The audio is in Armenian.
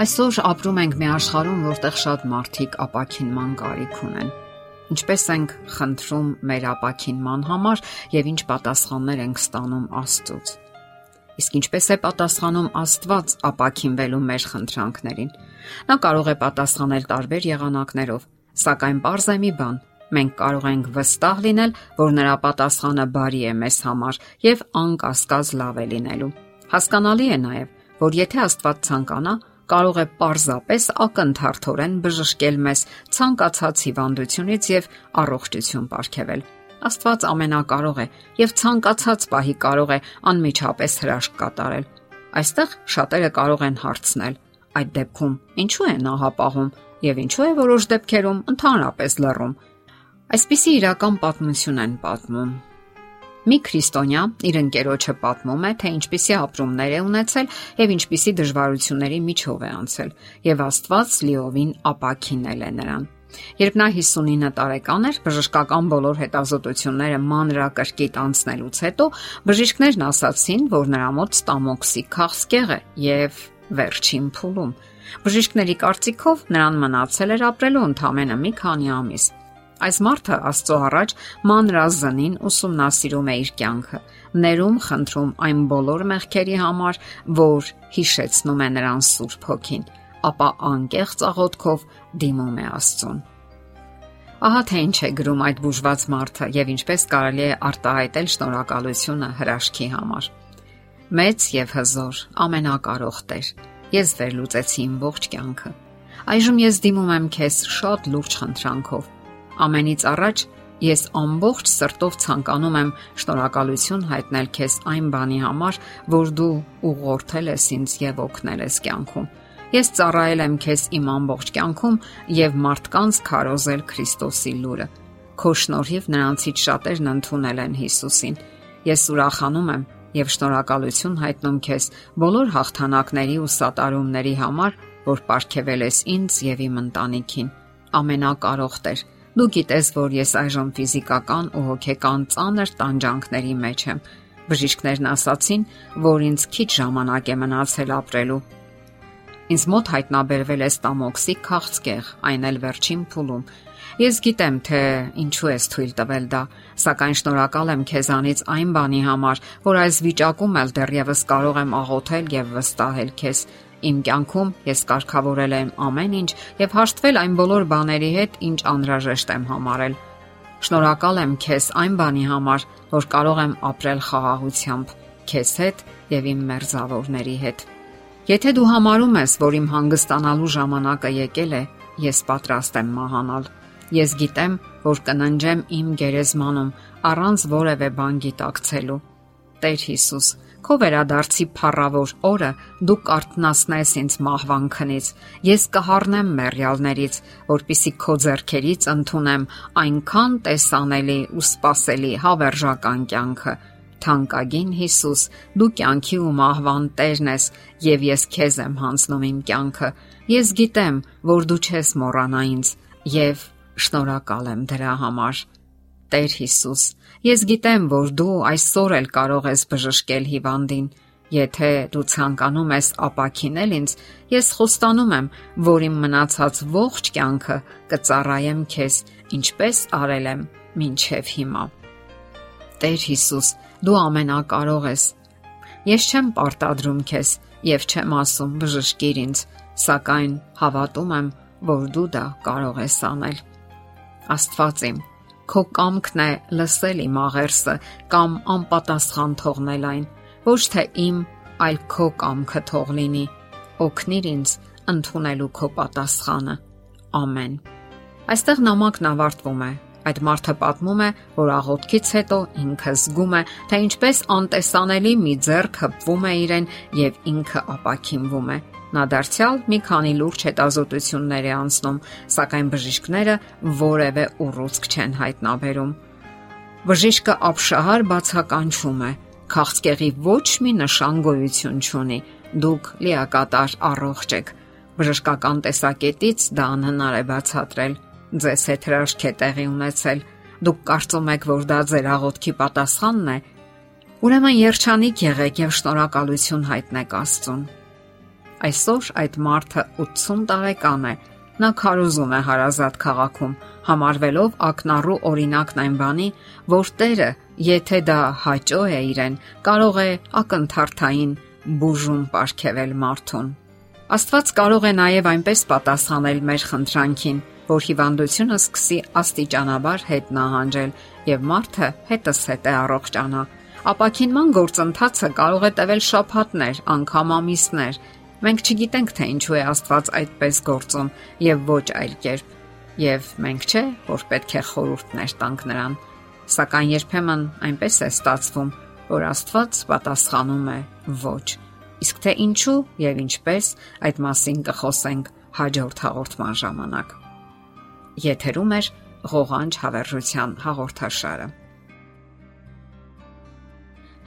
Այսօր ապրում ենք մի աշխարհում, որտեղ շատ մարդիկ ապակինման կարիք ունեն։ Ինչպես ենք խնդրում մեր ապակինման համար եւ ինչ պատասխաններ ենք ստանում Աստծոց։ Իսկ ինչպես է պատասխանում Աստված ապակինվելու մեր խնդրանքներին։ Նա կարող է պատասխանել տարբեր եղանակներով, սակայն པարզ է մի բան. մենք կարող ենք վստահ լինել, որ նրա պատասխանը բարի է մեզ համար եւ անկասկած լավ է լինելու։ Հասկանալի է նաեւ, որ եթե Աստված ցանկանա, կարող է պարզապես ակնթարթորեն բժշկել մեզ ցանկացած հիվանդությունից եւ առողջություն ապարգևել։ Աստված ամենակարող է եւ ցանկացած պահի կարող է անմիջապես հրաշք կատարել։ Այստեղ շատերը կարող են հարցնել. այդ դեպքում ինչու է նա հապաղում եւ ինչու է որոշ դեպքերում ընդհանրապես լռում։ Այսպիսի իրական պատմություն են պատմում Մի քրիստոնյա իր ընկերոջը պատմում է, թե ինչպիսի ապրումներ է ունեցել եւ ինչպիսի դժվարությունների միջով է անցել, եւ Աստված լիովին ապակինել է նրան։ Երբ նա 59 տարեկան էր, բժշկական բոլոր հետազոտությունները մանրակրկիտ անցնելուց հետո բժիշկներն ասացին, որ նրա մոտ ստամոքսի քաղցկեղ է եւ վերջին փուլում։ Բժիշկների կարծիքով նրան մնացել էր ապրելու ընդամենը մի քանի ամիս։ Այս մարդը Աստծո առաջ մանրազնին ուսումնասիրում է իր կյանքը, ներում խնդրում այն բոլոր մեղքերի համար, որ հիշեցնում է նրան Սուրբ Հոգին, ապա անկեղծ աղոթքով դիմում է Աստծուն։ Ահա թե ինչ է գրում այդ բուժված մարդը եւ ինչպես կարելի է արտահայտել շնորհակալությունը հրաշքի համար։ Մեծ եւ հզոր, ամենակարող Տեր, ես վերլուծեցի իմ ողջ կյանքը։ Այժմ ես դիմում եմ քեզ շատ լուրջ խնդրանքով Ամենից առաջ ես ամբողջ սրտով ցանկանում եմ շնորհակալություն հայտնել քեզ այն բանի համար, որ դու ուղղորդել ես ինձ եւ օգնել ես կյանքում։ Ես ծառայել եմ քեզ իմ ամբողջ կյանքում եւ մարդկանց քարոզել Քրիստոսի լուրը։ Քո շնորհիվ նրանցից շատերն ընդունել են Հիսուսին։ Ես ուրախանում եմ եւ շնորհակալություն հայտնում քեզ բոլոր հաղթանակների ու սատարումների համար, որ ապարգևել ես ինձ եւ իմ ընտանիքին։ Ամենակարող Տեր, Դու գիտես, որ ես այժմ ֆիզիկական ու հոգեկան ծանր տանջանքների մեջ եմ։ Բժիշկներն ասացին, որ ինձ քիչ ժամանակ է մնացել ապրելու։ Ինձ մոտ հայտնաբերվել է ստամոքսի քաղցկեղ, այն էլ վերջին փուլում։ Ես գիտեմ, թե ինչու ես թույլ տվել դա, սակայն շնորհակալ եմ քեզանից այն բանի համար, որ այս վիճակում էլ դեռևս կարող եմ աղոթել եւ վստահել քեզ Իմ կյանքում ես կարգավորել եմ ամեն ինչ եւ հաշտվել այն բոլոր բաների հետ, ինչ անհրաժեշտ եմ համարել։ Շնորհակալ եմ քեզ այն բանի համար, որ կարող եմ ապրել խաղաղությամբ քեզ հետ եւ իմ մերձավորների հետ։ Եթե դու համարում ես, որ իմ հանգստանալու ժամանակը եկել է, ես պատրաստ եմ մահանալ։ Ես գիտեմ, որ կննջեմ իմ գերեզմանում առանց որևէ բան գիտակցելու։ Տեր Հիսուս, Քո վերադարձի փառավոր օրը դու կարտնասնես ինձ մահվան քնից։ Ես կհառնեմ մեռյալներից, որpիսի քո зерքերից ընդունեմ այնքան տեսանելի ու սпасելի հավերժական կյանքը։ Թանկագին Հիսուս, դու կյանքի ու մահվան Տերն ես, եւ ես քեզ եմ հանձնում իմ կյանքը։ Ես գիտեմ, որ դու չես մոռանա ինձ, եւ շնորհակալ եմ դրա համար։ Տեր Հիսուս, ես գիտեմ, որ դու այսօր էլ կարող ես բժշկել հիվանդին։ Եթե դու ցանկանում ես ապակինել ինձ, ես խոստանում եմ, որ իմ մնացած ողջ կյանքը կծառայեմ քեզ, ինչպես արել եմ մինչև հիմա։ Տեր Հիսուս, դու ամենակարող ես։ Ես չեմ պարտադրում քեզ եւ չեմ ասում բժշկիր ինձ, սակայն հավատում եմ, որ դու դա կարող ես անել։ Աստված իմ, Քո կամքն է լսել իմ աղերսը կամ անպատասխան թողնել այն։ Ոչ թե իմ, այլ քո կամքը թող լինի։ Օգնիր ինձ ընդունելու քո պատասխանը։ Ամեն։ Այստեղ նամակն ավարտվում է։ Այդ մարդը պատմում է, որ աղոթքից հետո ինքը զգում է, թե ինչպես անտեսանելի մի ձեռք հպվում է իրեն եւ ինքը ապակինվում է։ Նա դարձյալ մի քանի լուրջ հետազոտություններ է անցնում, սակայն բժիշկները որևէ ուռուցք չեն հայտնաբերում։ Բժիշկը ապշահար բացականչում է. քաղցկեղի ոչ մի նշան գոյություն չունի։ Դուք լիակատար առողջ եք։ Բժշկական տեսակետից դա անհնար է բացատրել։ Ձեզ հետ հրաշք է տեղի ունեցել։ Դուք կարծում եք, որ դա ձեր աղոթքի պատասխանն է։ Ուրեմն երջանիկ եղեք եւ շնորհակալություն հայտնեք Աստծուն Այսօր այդ մարդը 80 տարեկան է։ Նա քարոզում է հարազատ քաղաքում, համարվելով ակնառու օրինակն այն բանի, որ Տերը, եթե դա հաճո է իրեն, կարող է ակնթարթային բուժում ապարգևել մարդուն։ Աստված կարող է նաև այնպես պատասխանել մեր խնդրանքին, որ հիվանդությունը սկսի աստիճանաբար հետ նահանջել եւ մարդը հետս հետ է առողջանա։ Ապակինման գործընթացը կարող է տևել շաբաթներ, անգամ ամիսներ, Մենք չգիտենք, թե ինչու է Աստված այդպես գործում եւ ոչ այլ կերպ։ Եվ մենք չէ, որ պետք է խորհուրդներ տանք նրան, սակայն երբեմն այնպես է ստացվում, որ Աստված պատասխանում է ոչ։ Իսկ թե ինչու եւ ինչպես այդ մասին կխոսենք հաջորդ հաղորդման ժամանակ։ Եթերում է ղողանջ հավերժության հաղորդաշարը։